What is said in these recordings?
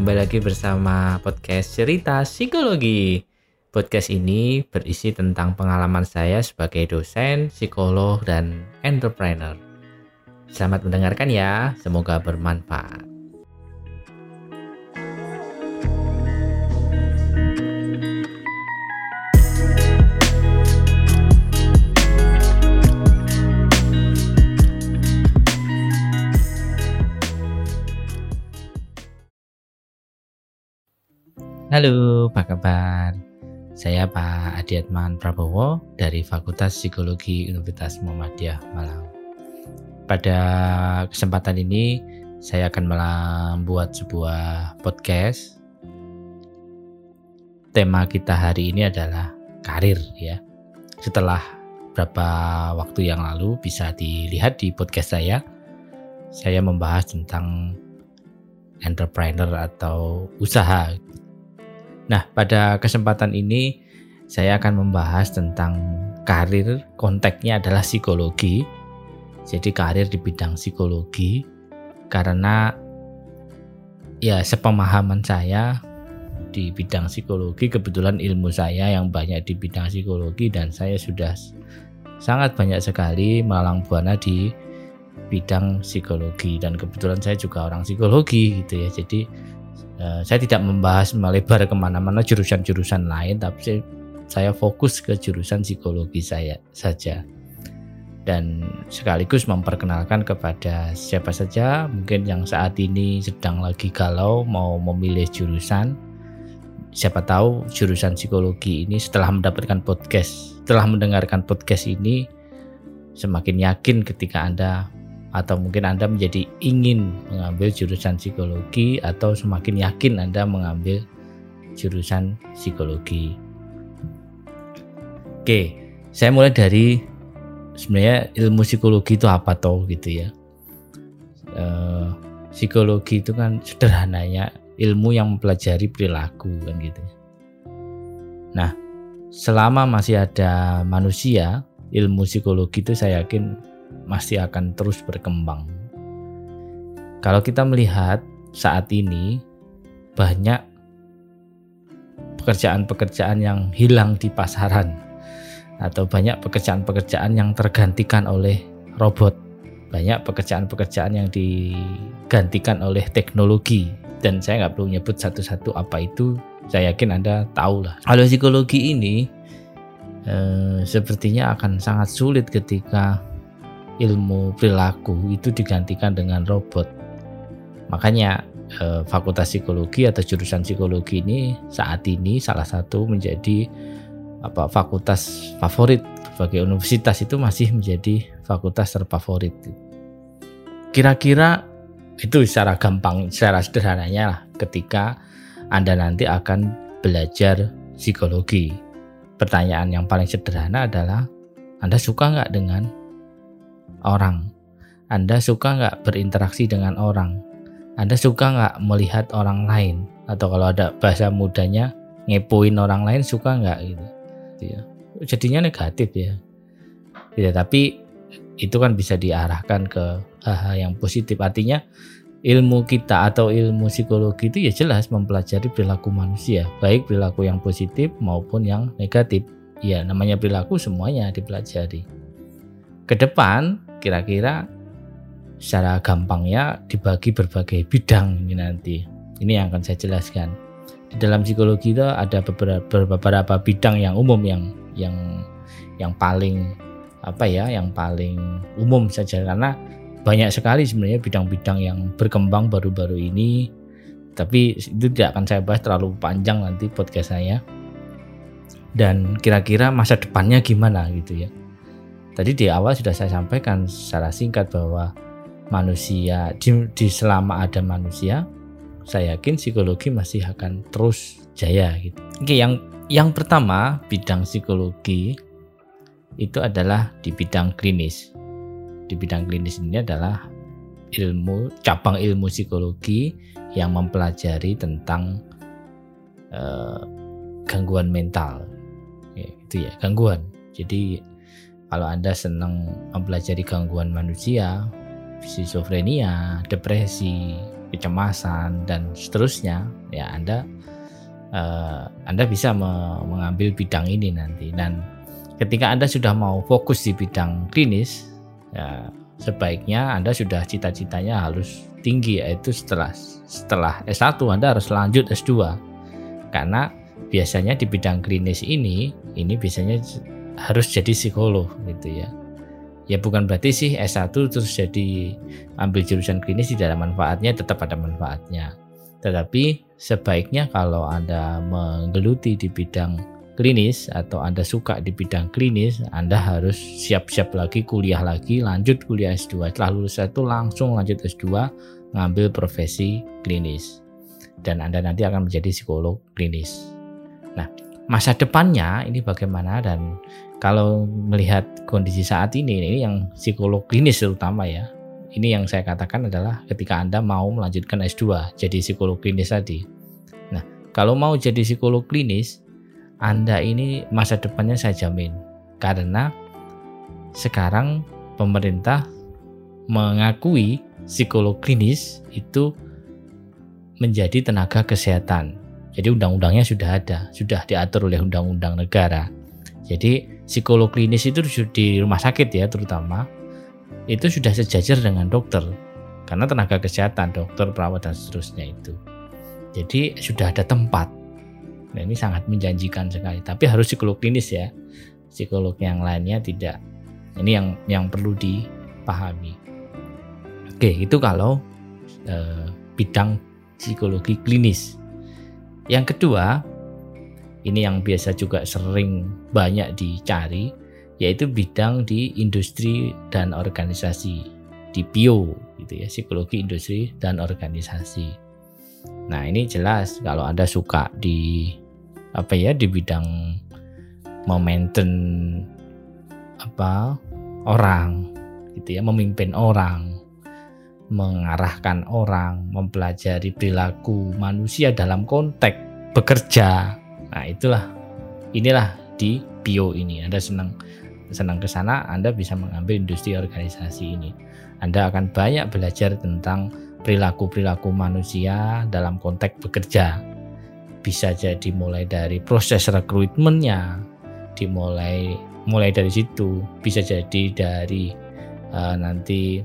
kembali lagi bersama podcast Cerita Psikologi. Podcast ini berisi tentang pengalaman saya sebagai dosen, psikolog, dan entrepreneur. Selamat mendengarkan ya, semoga bermanfaat. Halo, apa kabar? Saya Pak Adiatman Prabowo dari Fakultas Psikologi Universitas Muhammadiyah Malang. Pada kesempatan ini saya akan membuat sebuah podcast. Tema kita hari ini adalah karir ya. Setelah beberapa waktu yang lalu bisa dilihat di podcast saya, saya membahas tentang entrepreneur atau usaha Nah, pada kesempatan ini saya akan membahas tentang karir konteksnya adalah psikologi. Jadi karir di bidang psikologi karena ya sepemahaman saya di bidang psikologi kebetulan ilmu saya yang banyak di bidang psikologi dan saya sudah sangat banyak sekali melalang buana di bidang psikologi dan kebetulan saya juga orang psikologi gitu ya jadi Eh, saya tidak membahas melebar ke mana-mana jurusan-jurusan lain, tapi saya, saya fokus ke jurusan psikologi saya saja. Dan sekaligus memperkenalkan kepada siapa saja mungkin yang saat ini sedang lagi galau mau memilih jurusan. Siapa tahu jurusan psikologi ini setelah mendapatkan podcast, setelah mendengarkan podcast ini semakin yakin ketika Anda atau mungkin Anda menjadi ingin mengambil jurusan psikologi atau semakin yakin Anda mengambil jurusan psikologi. Oke, saya mulai dari sebenarnya ilmu psikologi itu apa toh gitu ya. E, psikologi itu kan sederhananya ilmu yang mempelajari perilaku kan gitu. Nah, selama masih ada manusia, ilmu psikologi itu saya yakin masih akan terus berkembang. Kalau kita melihat saat ini banyak pekerjaan-pekerjaan yang hilang di pasaran atau banyak pekerjaan-pekerjaan yang tergantikan oleh robot. Banyak pekerjaan-pekerjaan yang digantikan oleh teknologi dan saya nggak perlu nyebut satu-satu apa itu. Saya yakin Anda tahu lah. Kalau psikologi ini eh, sepertinya akan sangat sulit ketika ilmu perilaku itu digantikan dengan robot. Makanya eh, Fakultas Psikologi atau jurusan psikologi ini saat ini salah satu menjadi apa fakultas favorit sebagai universitas itu masih menjadi fakultas terfavorit. Kira-kira itu secara gampang, secara sederhananya lah ketika Anda nanti akan belajar psikologi. Pertanyaan yang paling sederhana adalah Anda suka nggak dengan orang? Anda suka nggak berinteraksi dengan orang? Anda suka nggak melihat orang lain? Atau kalau ada bahasa mudanya, ngepoin orang lain suka nggak gitu? ya. Jadinya negatif ya. Ya, tapi itu kan bisa diarahkan ke hal-hal yang positif. Artinya ilmu kita atau ilmu psikologi itu ya jelas mempelajari perilaku manusia, baik perilaku yang positif maupun yang negatif. Ya, namanya perilaku semuanya dipelajari. Ke depan kira-kira secara gampangnya dibagi berbagai bidang ini nanti. Ini yang akan saya jelaskan. Di dalam psikologi itu ada beberapa, beberapa bidang yang umum yang yang yang paling apa ya, yang paling umum saja karena banyak sekali sebenarnya bidang-bidang yang berkembang baru-baru ini. Tapi itu tidak akan saya bahas terlalu panjang nanti podcast saya. Dan kira-kira masa depannya gimana gitu ya Tadi di awal sudah saya sampaikan secara singkat bahwa manusia di, di selama ada manusia, saya yakin psikologi masih akan terus jaya gitu. Oke, yang yang pertama bidang psikologi itu adalah di bidang klinis. Di bidang klinis ini adalah ilmu cabang ilmu psikologi yang mempelajari tentang uh, gangguan mental. Ya, itu ya, gangguan. Jadi kalau Anda senang mempelajari gangguan manusia, skizofrenia, depresi, kecemasan dan seterusnya, ya Anda uh, Anda bisa me mengambil bidang ini nanti. Dan ketika Anda sudah mau fokus di bidang klinis, ya sebaiknya Anda sudah cita-citanya harus tinggi yaitu setelah setelah S1 Anda harus lanjut S2. Karena biasanya di bidang klinis ini ini biasanya harus jadi psikolog gitu ya. Ya bukan berarti sih S1 terus jadi ambil jurusan klinis tidak ada manfaatnya, tetap ada manfaatnya. Tetapi sebaiknya kalau Anda menggeluti di bidang klinis atau Anda suka di bidang klinis, Anda harus siap-siap lagi kuliah lagi, lanjut kuliah S2. Setelah lulus itu langsung lanjut S2, ngambil profesi klinis. Dan Anda nanti akan menjadi psikolog klinis. Nah, masa depannya ini bagaimana dan kalau melihat kondisi saat ini ini yang psikolog klinis terutama ya ini yang saya katakan adalah ketika Anda mau melanjutkan S2 jadi psikolog klinis tadi. Nah, kalau mau jadi psikolog klinis, Anda ini masa depannya saya jamin. Karena sekarang pemerintah mengakui psikolog klinis itu menjadi tenaga kesehatan. Jadi undang-undangnya sudah ada, sudah diatur oleh undang-undang negara. Jadi psikolog klinis itu di rumah sakit ya terutama itu sudah sejajar dengan dokter karena tenaga kesehatan, dokter, perawat dan seterusnya itu. Jadi sudah ada tempat. Nah, ini sangat menjanjikan sekali. Tapi harus psikolog klinis ya. Psikolog yang lainnya tidak. Ini yang yang perlu dipahami. Oke, itu kalau eh, bidang psikologi klinis. Yang kedua, ini yang biasa juga sering banyak dicari, yaitu bidang di industri dan organisasi, di bio gitu ya, psikologi industri dan organisasi. Nah, ini jelas kalau Anda suka di apa ya di bidang memaintain apa orang gitu ya, memimpin orang, mengarahkan orang, mempelajari perilaku manusia dalam konteks bekerja. Nah, itulah inilah di bio ini. Anda senang senang ke sana, Anda bisa mengambil industri organisasi ini. Anda akan banyak belajar tentang perilaku-perilaku manusia dalam konteks bekerja. Bisa jadi mulai dari proses rekrutmennya, dimulai mulai dari situ, bisa jadi dari uh, nanti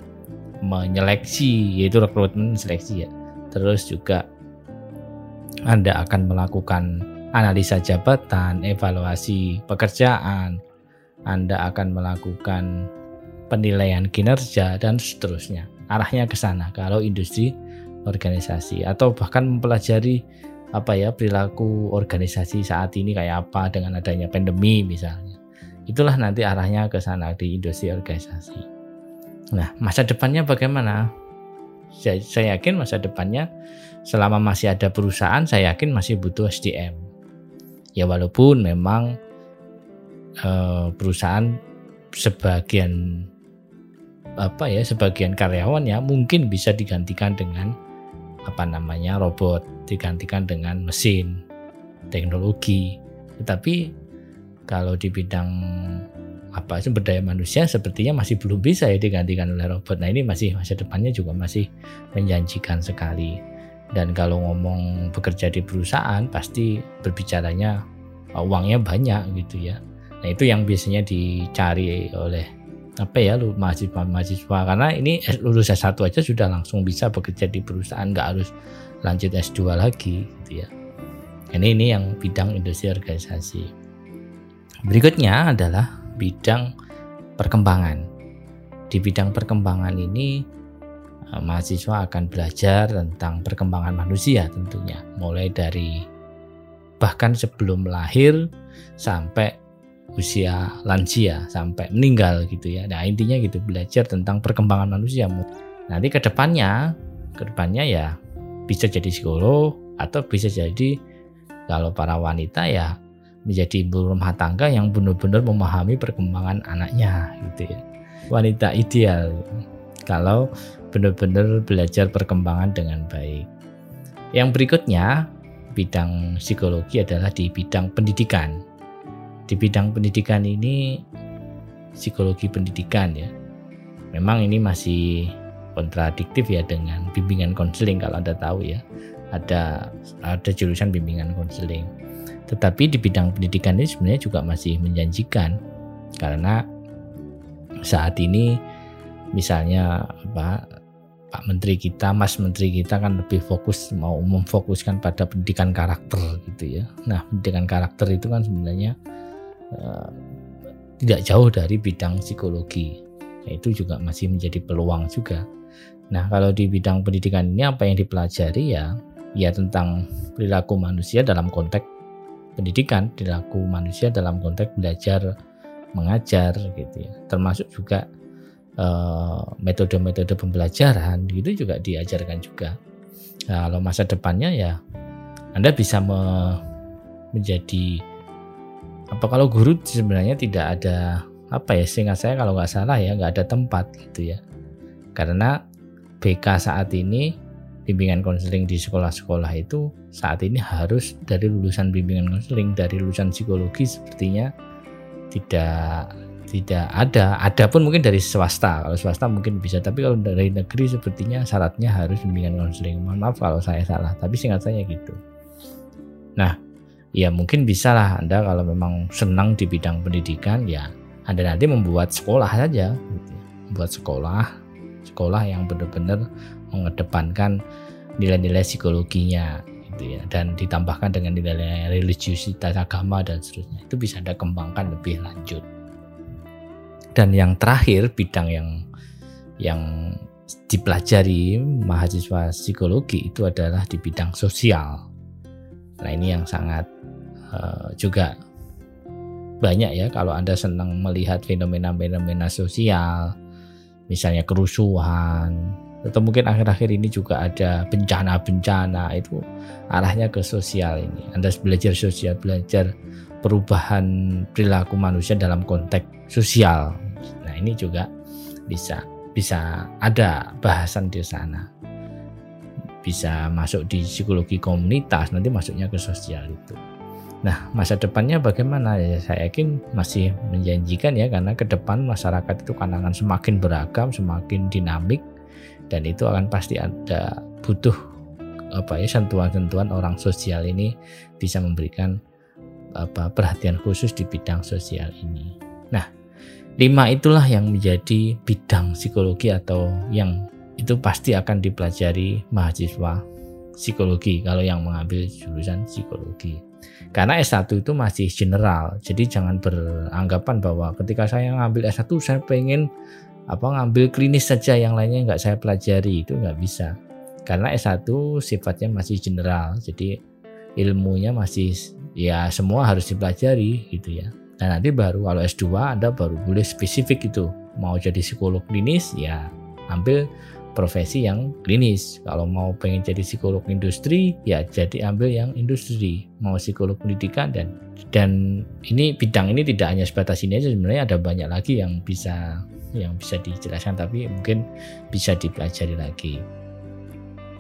menyeleksi yaitu rekrutmen seleksi ya. Terus juga Anda akan melakukan analisa jabatan, evaluasi pekerjaan, Anda akan melakukan penilaian kinerja dan seterusnya. Arahnya ke sana kalau industri organisasi atau bahkan mempelajari apa ya perilaku organisasi saat ini kayak apa dengan adanya pandemi misalnya. Itulah nanti arahnya ke sana di industri organisasi. Nah, masa depannya bagaimana? Saya, saya yakin masa depannya selama masih ada perusahaan, saya yakin masih butuh SDM. Ya walaupun memang eh, perusahaan sebagian apa ya sebagian karyawan ya mungkin bisa digantikan dengan apa namanya robot, digantikan dengan mesin, teknologi. Tetapi kalau di bidang apa sumber daya manusia sepertinya masih belum bisa ya digantikan oleh robot. Nah ini masih masa depannya juga masih menjanjikan sekali. Dan kalau ngomong bekerja di perusahaan pasti berbicaranya uh, uangnya banyak gitu ya. Nah itu yang biasanya dicari oleh apa ya lu mahasiswa-mahasiswa karena ini lulus S1 aja sudah langsung bisa bekerja di perusahaan nggak harus lanjut S2 lagi gitu ya. Ini ini yang bidang industri organisasi. Berikutnya adalah bidang perkembangan. Di bidang perkembangan ini eh, mahasiswa akan belajar tentang perkembangan manusia tentunya, mulai dari bahkan sebelum lahir sampai usia lansia sampai meninggal gitu ya. Nah intinya gitu belajar tentang perkembangan manusia. Nanti ke depannya, ke depannya ya bisa jadi psikolog atau bisa jadi kalau para wanita ya menjadi ibu rumah tangga yang benar-benar memahami perkembangan anaknya gitu ya. Wanita ideal kalau benar-benar belajar perkembangan dengan baik. Yang berikutnya bidang psikologi adalah di bidang pendidikan. Di bidang pendidikan ini psikologi pendidikan ya. Memang ini masih kontradiktif ya dengan bimbingan konseling kalau Anda tahu ya. Ada ada jurusan bimbingan konseling. Tetapi di bidang pendidikan ini sebenarnya juga masih menjanjikan karena saat ini misalnya apa Pak Menteri kita, Mas Menteri kita kan lebih fokus mau memfokuskan pada pendidikan karakter gitu ya. Nah, pendidikan karakter itu kan sebenarnya uh, tidak jauh dari bidang psikologi. Itu juga masih menjadi peluang juga. Nah, kalau di bidang pendidikan ini apa yang dipelajari ya ya tentang perilaku manusia dalam konteks pendidikan, perilaku manusia dalam konteks belajar mengajar gitu ya. Termasuk juga Eh, metode-metode pembelajaran itu juga diajarkan juga. Nah, kalau masa depannya ya Anda bisa me menjadi apa kalau guru sebenarnya tidak ada apa ya sehingga saya kalau nggak salah ya nggak ada tempat gitu ya karena BK saat ini bimbingan konseling di sekolah-sekolah itu saat ini harus dari lulusan bimbingan konseling dari lulusan psikologi sepertinya tidak tidak ada. Ada pun mungkin dari swasta. Kalau swasta mungkin bisa, tapi kalau dari negeri sepertinya syaratnya harus bimbingan konseling. Mohon maaf kalau saya salah, tapi singkat saya gitu. Nah, ya mungkin bisa lah Anda kalau memang senang di bidang pendidikan, ya Anda nanti membuat sekolah saja, membuat sekolah, sekolah yang benar-benar mengedepankan nilai-nilai psikologinya gitu ya. Dan ditambahkan dengan nilai-nilai religiusitas agama dan seterusnya. Itu bisa Anda kembangkan lebih lanjut. Dan yang terakhir bidang yang yang dipelajari mahasiswa psikologi itu adalah di bidang sosial. Nah ini yang sangat uh, juga banyak ya kalau Anda senang melihat fenomena-fenomena sosial, misalnya kerusuhan, atau mungkin akhir-akhir ini juga ada bencana-bencana itu arahnya ke sosial ini. Anda belajar sosial, belajar perubahan perilaku manusia dalam konteks sosial Nah ini juga bisa bisa ada bahasan di sana. Bisa masuk di psikologi komunitas, nanti masuknya ke sosial itu. Nah, masa depannya bagaimana? Ya, saya yakin masih menjanjikan ya karena ke depan masyarakat itu kan akan semakin beragam, semakin dinamik dan itu akan pasti ada butuh apa ya sentuhan-sentuhan orang sosial ini bisa memberikan apa perhatian khusus di bidang sosial ini. Nah, Lima itulah yang menjadi bidang psikologi atau yang itu pasti akan dipelajari mahasiswa psikologi kalau yang mengambil jurusan psikologi. Karena S1 itu masih general, jadi jangan beranggapan bahwa ketika saya ngambil S1 saya pengen apa ngambil klinis saja yang lainnya nggak saya pelajari itu nggak bisa. Karena S1 sifatnya masih general, jadi ilmunya masih ya semua harus dipelajari gitu ya. Nah nanti baru kalau S2 Anda baru boleh spesifik itu. Mau jadi psikolog klinis ya ambil profesi yang klinis. Kalau mau pengen jadi psikolog industri ya jadi ambil yang industri. Mau psikolog pendidikan dan dan ini bidang ini tidak hanya sebatas ini aja sebenarnya ada banyak lagi yang bisa yang bisa dijelaskan tapi mungkin bisa dipelajari lagi.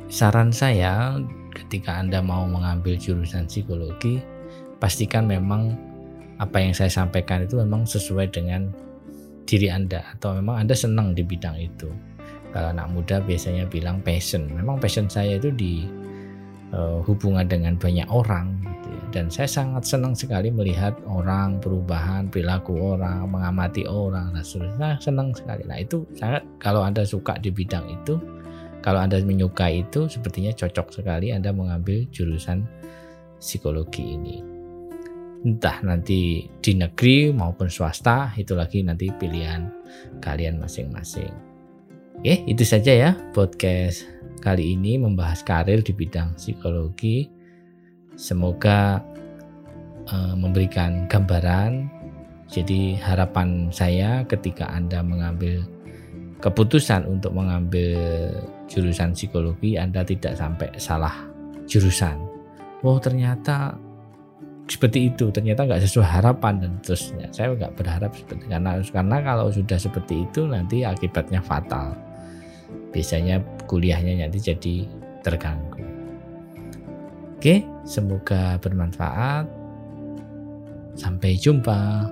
Saran saya ketika Anda mau mengambil jurusan psikologi pastikan memang apa yang saya sampaikan itu memang sesuai dengan diri Anda atau memang Anda senang di bidang itu. Kalau anak muda biasanya bilang passion. Memang passion saya itu di uh, hubungan dengan banyak orang. Dan saya sangat senang sekali melihat orang, perubahan perilaku orang, mengamati orang dan seterusnya. Senang sekali. Nah, itu sangat kalau Anda suka di bidang itu, kalau Anda menyukai itu sepertinya cocok sekali Anda mengambil jurusan psikologi ini entah nanti di negeri maupun swasta itu lagi nanti pilihan kalian masing-masing. Oke, itu saja ya podcast kali ini membahas karir di bidang psikologi. Semoga uh, memberikan gambaran. Jadi harapan saya ketika Anda mengambil keputusan untuk mengambil jurusan psikologi Anda tidak sampai salah jurusan. Oh ternyata seperti itu. Ternyata nggak sesuai harapan dan terusnya saya nggak berharap seperti karena karena kalau sudah seperti itu nanti akibatnya fatal. Biasanya kuliahnya nanti jadi terganggu oke semoga bermanfaat. Sampai jumpa